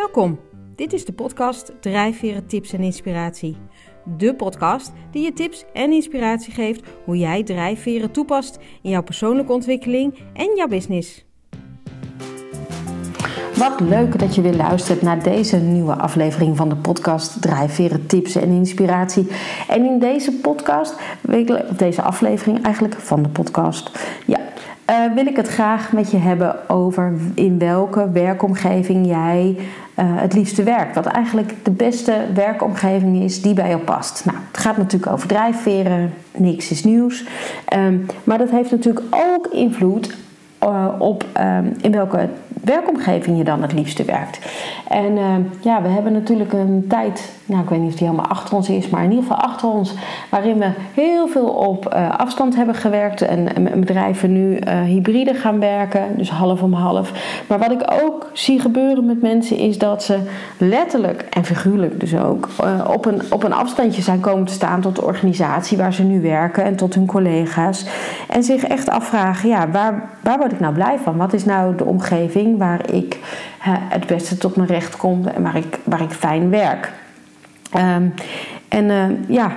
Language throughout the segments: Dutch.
Welkom. Dit is de podcast Drijfveren Tips en Inspiratie. De podcast die je tips en inspiratie geeft hoe jij drijfveren toepast in jouw persoonlijke ontwikkeling en jouw business. Wat leuk dat je weer luistert naar deze nieuwe aflevering van de podcast Drijfveren Tips en Inspiratie. En in deze podcast, deze aflevering eigenlijk van de podcast, ja, uh, wil ik het graag met je hebben over in welke werkomgeving jij uh, het liefste werkt. Wat eigenlijk de beste werkomgeving is die bij jou past. Nou, het gaat natuurlijk over drijfveren, niks is nieuws. Um, maar dat heeft natuurlijk ook invloed uh, op um, in welke werkomgeving je dan het liefste werkt. En uh, ja, we hebben natuurlijk een tijd, nou ik weet niet of die helemaal achter ons is, maar in ieder geval achter ons, waarin we heel veel op uh, afstand hebben gewerkt en, en bedrijven nu uh, hybride gaan werken, dus half om half. Maar wat ik ook zie gebeuren met mensen is dat ze letterlijk en figuurlijk dus ook op, een, op een afstandje zijn komen te staan tot de organisatie waar ze nu werken en tot hun collega's. En zich echt afvragen, ja, waar, waar word ik nou blij van? Wat is nou de omgeving? Waar ik het beste tot mijn recht kom en waar ik, waar ik fijn werk. Um, en uh, ja,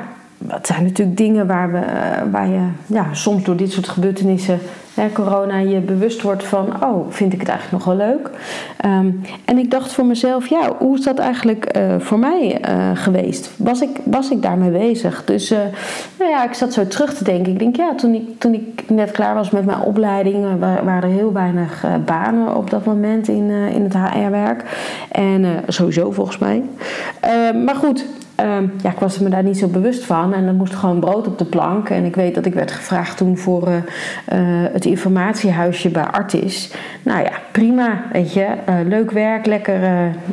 het zijn natuurlijk dingen waar, we, uh, waar je ja, soms door dit soort gebeurtenissen hè, corona je bewust wordt van, oh, vind ik het eigenlijk nog wel leuk? Um, en ik dacht voor mezelf, ja, hoe is dat eigenlijk uh, voor mij uh, geweest? Was ik, was ik daarmee bezig? Dus uh, nou ja, ik zat zo terug te denken. Ik denk, ja, toen ik, toen ik net klaar was met mijn opleiding, waren er heel weinig banen op dat moment in, in het HR-werk. En sowieso volgens mij. maar goed, Um, ja, ik was me daar niet zo bewust van. En er moest gewoon brood op de plank. En ik weet dat ik werd gevraagd toen voor uh, uh, het informatiehuisje bij Artis. Nou ja, prima, weet je. Uh, leuk werk, lekker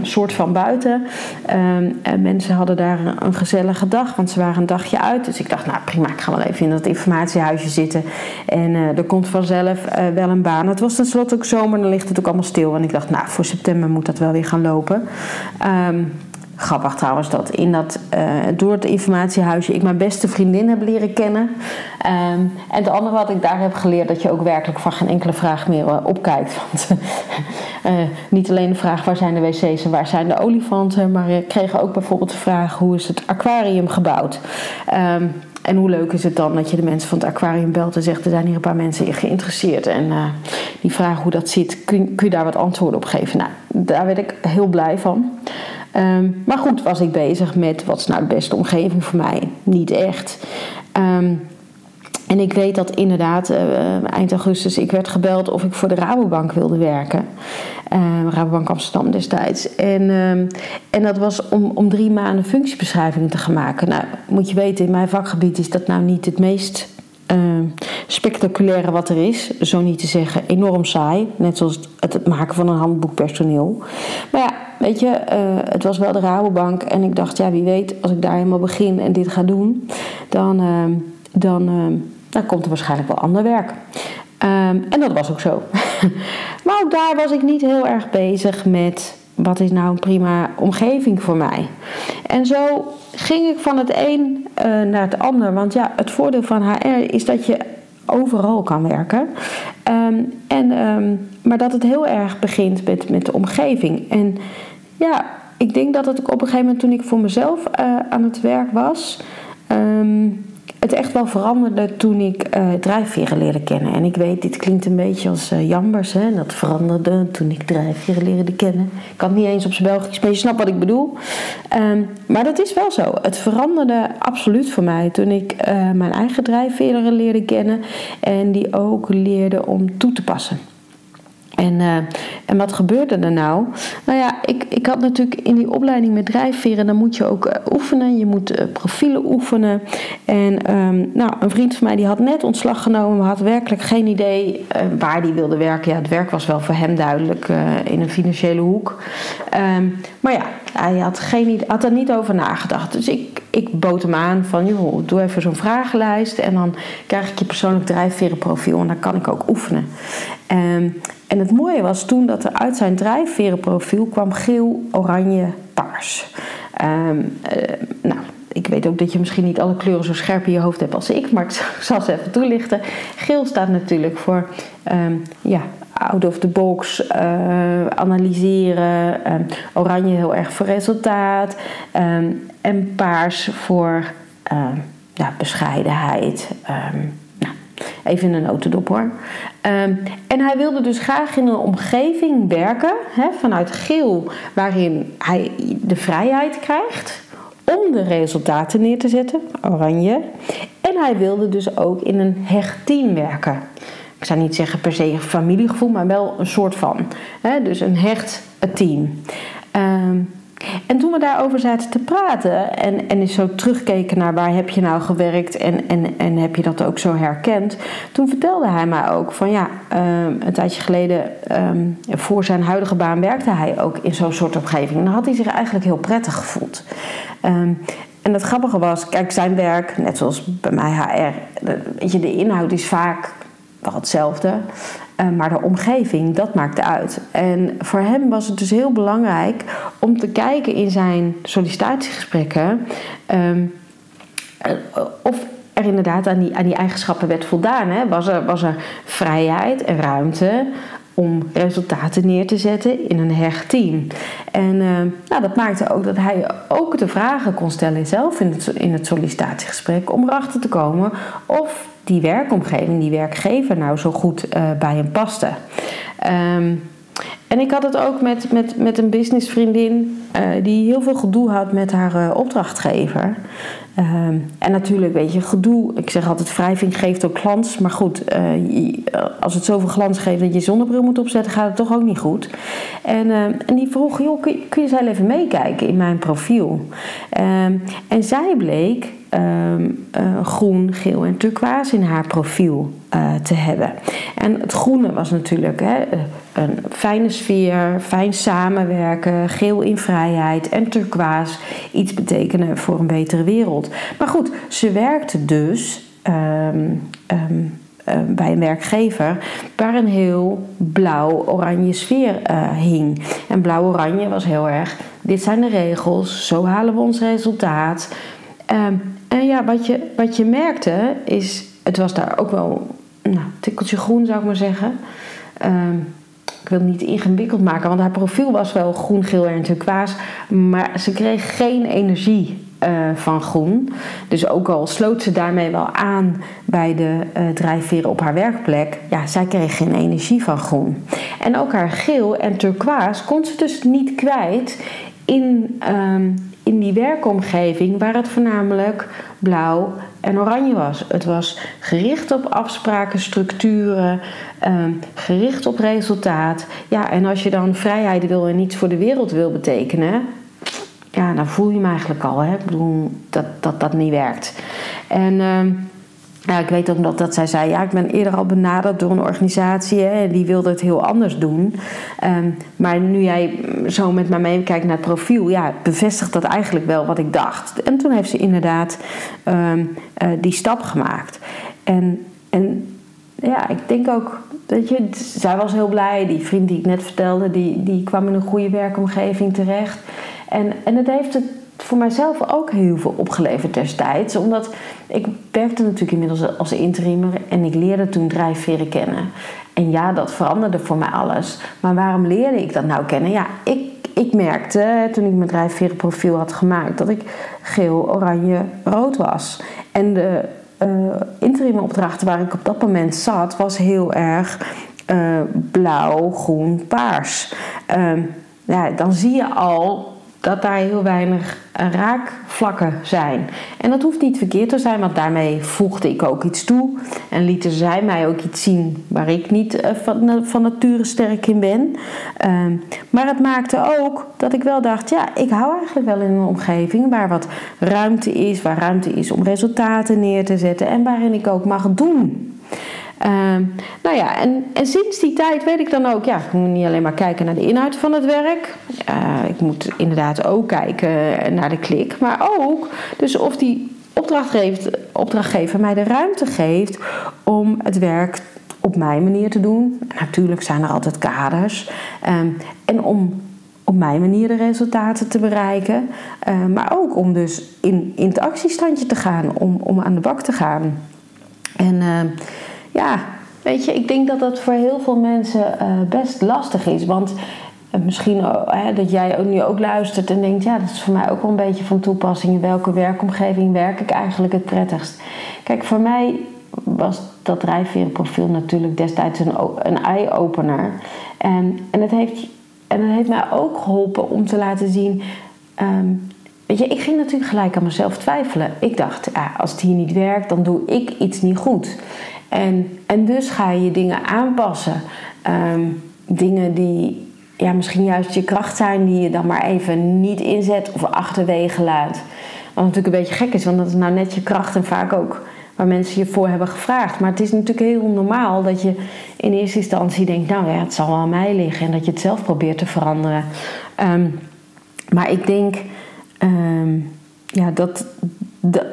soort van buiten. Um, en mensen hadden daar een gezellige dag, want ze waren een dagje uit. Dus ik dacht, nou prima, ik ga wel even in dat informatiehuisje zitten. En er komt vanzelf wel een baan. Het was tenslotte ook zomer, dan ligt het ook allemaal stil. En ik dacht, nou, voor september moet dat wel weer gaan lopen. Um, Grappig trouwens dat in dat, uh, door het informatiehuisje ik mijn beste vriendin heb leren kennen. Um, en het andere wat ik daar heb geleerd, dat je ook werkelijk van geen enkele vraag meer uh, opkijkt. Want uh, niet alleen de vraag waar zijn de wc's en waar zijn de olifanten, maar ik kreeg ook bijvoorbeeld de vraag hoe is het aquarium gebouwd. Um, en hoe leuk is het dan dat je de mensen van het aquarium belt en zegt: er zijn hier een paar mensen in geïnteresseerd. En die vragen hoe dat zit, kun, kun, je daar wat antwoorden op geven? Nou, daar werd ik heel blij van. Um, maar goed, was ik bezig met wat is nou de beste omgeving voor mij? Niet echt. Um, en ik weet dat inderdaad uh, eind augustus ik werd gebeld of ik voor de Rabobank wilde werken. Uh, Rabobank Amsterdam destijds. En, en dat was om, om drie maanden functiebeschrijvingen te gaan maken. Nou, moet je weten, in mijn vakgebied is dat nou niet het meest spectaculaire wat er is. Zo niet te zeggen, enorm saai. Net zoals het, het maken van een handboek personeel. Maar ja, weet je, uh, het was wel de Rabobank. En ik dacht, ja, wie weet, als ik daar helemaal begin en dit ga doen, dan, uh, dan, uh, dan komt er waarschijnlijk wel ander werk. Um, en dat was ook zo. maar ook daar was ik niet heel erg bezig met wat is nou een prima omgeving voor mij. En zo ging ik van het een naar het ander. Want ja, het voordeel van HR is dat je overal kan werken. En, maar dat het heel erg begint met, met de omgeving. En ja, ik denk dat het op een gegeven moment toen ik voor mezelf uh, aan het werk was. Um, het echt wel veranderde toen ik uh, drijfveren leerde kennen. En ik weet, dit klinkt een beetje als uh, jambers. Hè? Dat veranderde toen ik drijfveren leerde kennen. Ik kan niet eens op zijn Belgisch, maar je snapt wat ik bedoel. Um, maar dat is wel zo. Het veranderde absoluut voor mij toen ik mijn eigen drijfveren leerde kennen. En die ook leerde om toe te passen. En, uh, en wat gebeurde er nou? Nou ja, ik, ik had natuurlijk in die opleiding met drijfveren, dan moet je ook uh, oefenen. Je moet uh, profielen oefenen. En um, nou, een vriend van mij die had net ontslag genomen, maar had werkelijk geen idee waar die wilde werken. Ja, het werk was wel voor hem duidelijk in een financiële hoek. Um, maar ja, hij had, geen, had er niet over nagedacht. Dus ik, ik bood hem aan van, joh, doe even zo'n vragenlijst. En dan krijg ik je persoonlijk drijfverenprofiel en dan kan ik ook oefenen. Um, en het mooie was toen dat er uit zijn drijfverenprofiel kwam geel, oranje, paars. Um, uh, nou, ik weet ook dat je misschien niet alle kleuren zo scherp in je hoofd hebt als ik, maar ik zal ze even toelichten. Geel staat natuurlijk voor um, ja, out of the box uh, analyseren. Um, oranje heel erg voor resultaat. En paars voor ja, bescheidenheid. Even in een notendop hoor. en hij wilde dus graag in een omgeving werken, vanuit geel, waarin hij de vrijheid krijgt om de resultaten neer te zetten, oranje. En hij wilde dus ook in een hecht team werken. Ik zou niet zeggen per se familiegevoel, maar wel een soort van. Dus een hecht team. Um, en toen we daarover zaten te praten en, en zo terugkeken naar waar heb je nou gewerkt en, en, en heb je dat ook zo herkend, toen vertelde hij mij ook van ja, um, een tijdje geleden um, voor zijn huidige baan werkte hij ook in zo'n soort omgeving. En dan had hij zich eigenlijk heel prettig gevoeld. Um, en het grappige was, kijk, zijn werk, net zoals bij mij HR, weet je, de inhoud is vaak wel hetzelfde. Uh, maar de omgeving, dat maakte uit. En voor hem was het dus heel belangrijk om te kijken in zijn sollicitatiegesprekken um, of er inderdaad aan die, aan die eigenschappen werd voldaan. Hè? Was, er, was er vrijheid en ruimte om resultaten neer te zetten in een hecht team. En uh, nou, dat maakte ook dat hij ook de vragen kon stellen zelf in het, in het sollicitatiegesprek om erachter te komen of die werkomgeving, die werkgever nou zo goed uh, bij hem paste. Um, en ik had het ook met, met, met een businessvriendin uh, die heel veel gedoe had met haar uh, opdrachtgever. Ehm, en natuurlijk, weet je, gedoe. Ik zeg altijd: wrijving geeft ook glans. Maar goed, uh, als het zoveel glans geeft dat je zonnebril moet opzetten, gaat het toch ook niet goed. En, ehm, en die vroeg: joh, kun je, kun je even meekijken in mijn profiel? Um, en zij bleek um, uh, groen, geel en turquoise in haar profiel uh, te hebben. En het groene was natuurlijk hè, een fijne sfeer, fijn samenwerken, geel in vrijheid en turquoise iets betekenen voor een betere wereld. Maar goed, ze werkte dus. Um, um, bij een werkgever waar een heel blauw-oranje sfeer hing. En blauw-oranje was heel erg: dit zijn de regels, zo halen we ons resultaat. En ja, wat je, wat je merkte is, het was daar ook wel nou, een tikkeltje groen zou ik maar zeggen. Um, ik wil het niet ingewikkeld maken, want haar profiel was wel groen, geel en turquoise. Maar ze kreeg geen energie uh, van groen. Dus ook al sloot ze daarmee wel aan bij de uh, drijfveren op haar werkplek, ja, zij kreeg geen energie van groen. En ook haar geel en turquoise kon ze dus niet kwijt in um, in die werkomgeving waar het voornamelijk blauw en oranje was. Het was gericht op afspraken, structuren, ehm, gericht op resultaat. Ja, en als je dan vrijheid wil en niets voor de wereld wil betekenen, ja, dan voel je me eigenlijk al. Hè? Ik bedoel dat dat, dat niet werkt. En. Ehm, ja, ik weet ook dat, dat zij zei, ja, ik ben eerder al benaderd door een organisatie en die wilde het heel anders doen. Um, maar nu jij zo met mij meekijkt naar het profiel, ja, bevestigt dat eigenlijk wel wat ik dacht. En toen heeft ze inderdaad um, uh, die stap gemaakt. En, en ja, ik denk ook, dat je, zij was heel blij. Die vriend die ik net vertelde, die, die kwam in een goede werkomgeving terecht. En, en het heeft het voor mijzelf ook heel veel opgeleverd destijds. Omdat ik werkte natuurlijk inmiddels als interimer en ik leerde toen drijfveren kennen. En ja, dat veranderde voor mij alles. Maar waarom leerde ik dat nou kennen? Ja, ik, ik merkte toen ik mijn drijfverenprofiel had gemaakt dat ik geel, oranje, rood was. En de uh, opdrachten waar ik op dat moment zat, was heel erg uh, blauw, groen, paars. Uh, ja, dan zie je al dat daar heel weinig raakvlakken zijn. En dat hoeft niet verkeerd te zijn, want daarmee voegde ik ook iets toe. En lieten zij mij ook iets zien waar ik niet eh, van, van nature sterk in ben. Ehm, maar het maakte ook dat ik wel dacht: ja, ik hou eigenlijk wel in een omgeving waar wat ruimte is, waar ruimte is om resultaten neer te zetten en waarin ik ook mag doen. Uh, nou ja, en, en sinds die tijd weet ik dan ook, ja, ik moet niet alleen maar kijken naar de inhoud van het werk. Uh, ik moet inderdaad ook kijken naar de klik, maar ook dus of die opdrachtgever, opdrachtgever mij de ruimte geeft om het werk op mijn manier te doen. Natuurlijk zijn er altijd kaders. Um, en om op mijn manier de resultaten te bereiken. Uh, maar ook om dus in, in het actiestandje te gaan, om, om aan de bak te gaan. En ja, weet je, ik denk dat dat voor heel veel mensen eh, best lastig is. Want uh, misschien uh, dat jij ook nu ook luistert en denkt: ja, dat is voor mij ook wel een beetje van toepassing. In welke werkomgeving werk ik eigenlijk het prettigst? Kijk, voor mij was dat drijfverenprofiel natuurlijk destijds een, een eye-opener. En, en, het heeft, en het heeft mij ook geholpen om te laten zien. Um, weet je, ik ging natuurlijk gelijk aan mezelf twijfelen. Ik dacht, ja, als het hier niet werkt, dan doe ik iets niet goed. En, dus ga je dingen aanpassen. Um, dingen die ja, misschien juist je kracht zijn, die je dan maar even niet inzet of achterwege laat. Wat natuurlijk een beetje gek is, want dat is nou net je kracht en vaak ook waar mensen je voor hebben gevraagd. Maar het is natuurlijk heel normaal dat je in eerste instantie denkt: Nou ja, het zal wel aan mij liggen. En dat je het zelf probeert te veranderen. Um, maar ik denk um, ja, dat,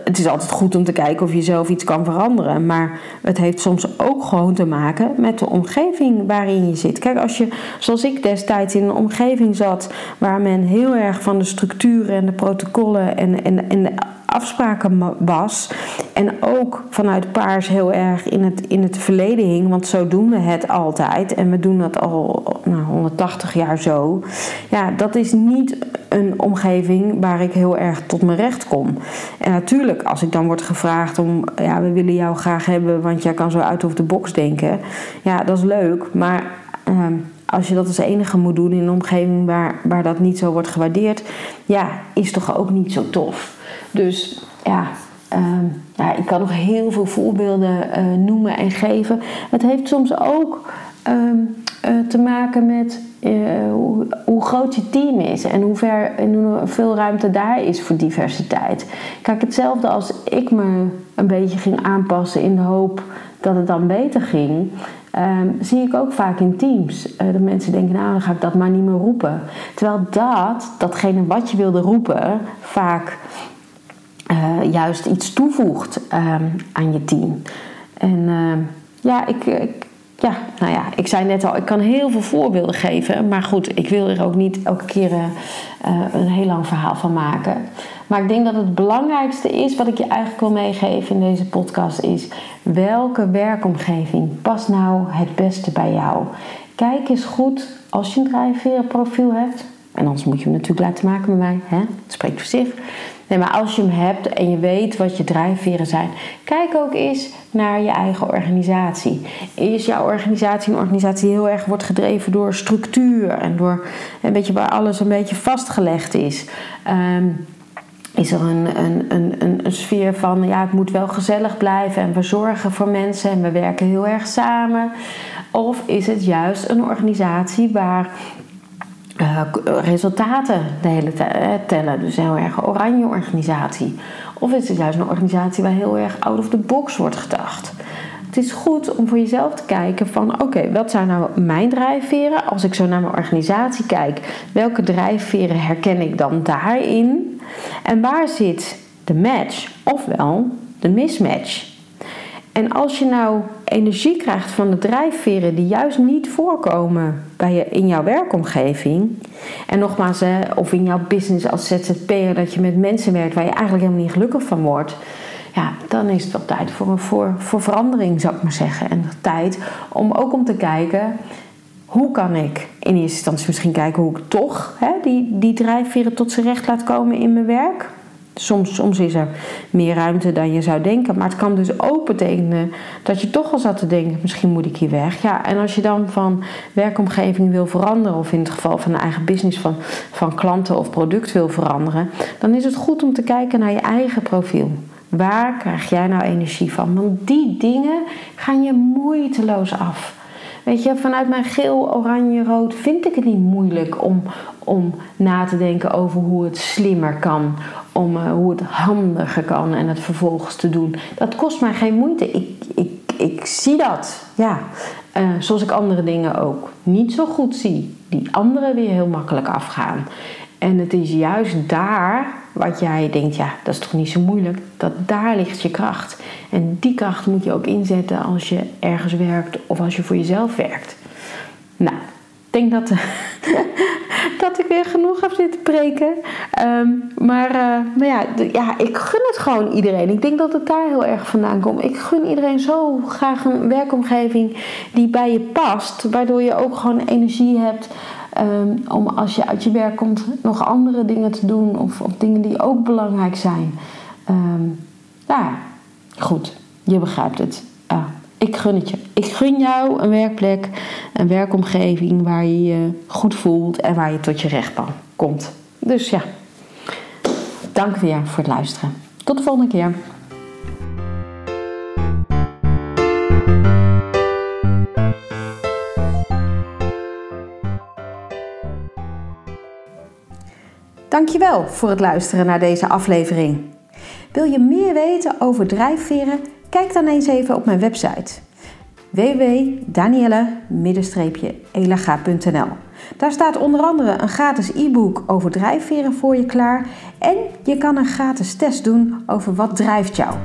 het is altijd goed om te kijken of je zelf iets kan veranderen. Maar het heeft soms ook gewoon te maken met de omgeving waarin je zit. Kijk, als je, zoals ik destijds in een omgeving zat waar men heel erg van de structuren en de protocollen en, en, en de afspraken was. En ook vanuit paars heel erg in het, in het verleden hing. Want zo doen we het altijd. En we doen dat al nou, 180 jaar zo. Ja, dat is niet een omgeving waar ik heel erg tot mijn recht kom. En natuurlijk, als ik dan word gevraagd om... Ja, we willen jou graag hebben, want jij kan zo uit of de box denken. Ja, dat is leuk. Maar... Ehm, als je dat als enige moet doen in een omgeving waar, waar dat niet zo wordt gewaardeerd, ja, is toch ook niet zo tof. Dus ja, uh, ja ik kan nog heel veel voorbeelden uh, noemen en geven. Het heeft soms ook uh, te maken met hoe, hoe, groot je team is en hoe, ver, en hoeveel ruimte daar is voor diversiteit. Kijk, hetzelfde als ik me een beetje ging aanpassen in de hoop dat het dan beter ging. Um, zie ik ook vaak in teams. Uh, dat mensen denken, nou dan ga ik dat maar niet meer roepen. Terwijl dat, datgene wat je wilde roepen, vaak uh, juist iets toevoegt um, aan je team. En uh, ja, ik, ik, ja, nou ja, ik zei net al, ik kan heel veel voorbeelden geven. Maar goed, ik wil er ook niet elke keer uh, een heel lang verhaal van maken. Maar ik denk dat het belangrijkste is wat ik je eigenlijk wil meegeven in deze podcast is: welke werkomgeving past nou het beste bij jou? Kijk eens goed als je een drijfverenprofiel hebt. En anders moet je hem natuurlijk laten maken met mij. Hè? Het spreekt voor zich. Nee, maar als je hem hebt en je weet wat je drijfveren zijn, kijk ook eens naar je eigen organisatie. Is jouw organisatie een organisatie die heel erg wordt gedreven door structuur en door een beetje waar alles een beetje vastgelegd is? Um, is er een, een, een, een, sfeer van ja, het moet wel gezellig blijven en we zorgen voor mensen en we werken heel erg samen? Of is het juist een organisatie waar uh, resultaten de hele tijd eh, tellen. Dus heel erg oranje organisatie. Of is het juist een organisatie waar heel erg out of the box wordt gedacht. Het is goed om voor jezelf te kijken van oké, wat zijn nou mijn drijfveren? Als ik zo naar mijn organisatie kijk, welke drijfveren herken ik dan daarin? En waar zit de match ofwel de mismatch? En als je nou energie krijgt van de drijfveren die juist niet voorkomen bij je, in jouw werkomgeving. En nogmaals, hè, of in jouw business als ZZP'er dat je met mensen werkt waar je eigenlijk helemaal niet gelukkig van wordt. Ja, dan is het wel tijd voor, voor, voor verandering, zou ik maar zeggen. En tijd om ook om te kijken, hoe kan ik in eerste instantie misschien kijken hoe ik toch hè, die, die drijfveren tot zijn recht laat komen in mijn werk. Soms, soms is er meer ruimte dan je zou denken. Maar het kan dus ook betekenen dat je toch al zat te denken: misschien moet ik hier weg. Ja, en als je dan van werkomgeving wil veranderen, of in het geval van een eigen business van, van klanten of product wil veranderen, dan is het goed om te kijken naar je eigen profiel. Waar krijg jij nou energie van? Want die dingen gaan je moeiteloos af. Weet je, vanuit mijn geel, oranje, rood vind ik het niet moeilijk om, om na te denken over hoe het slimmer kan. Om uh, hoe het handiger kan en het vervolgens te doen. Dat kost mij geen moeite. Ik, ik, ik zie dat. Ja. Uh, zoals ik andere dingen ook niet zo goed zie. Die anderen weer heel makkelijk afgaan. En het is juist daar wat jij denkt, ja, dat is toch niet zo moeilijk. Dat daar ligt je kracht. En die kracht moet je ook inzetten als je ergens werkt of als je voor jezelf werkt. Nou, denk dat, dat ik weer genoeg heb zitten preken. Ehm, maar, uh, maar ja, ja, ik gun het gewoon iedereen. Ik denk dat het daar heel erg vandaan komt. Ik gun iedereen zo graag een werkomgeving die bij je past. Waardoor je ook gewoon energie hebt um, om als je uit je werk komt nog andere dingen te doen. Of, of dingen die ook belangrijk zijn. Um, nou goed. Je begrijpt het. Ik gun het je. Ik gun jou een werkplek, een werkomgeving waar je je goed voelt en waar je tot je recht komt. Dus ja, dank weer voor het luisteren. Tot de volgende keer. Dankjewel voor het luisteren naar deze aflevering. Wil je meer weten over drijfveren? Kijk dan eens even op mijn website www.danielle-elaga.nl. Daar staat onder andere een gratis e-book over drijfveren voor je klaar en je kan een gratis test doen over wat drijft jou.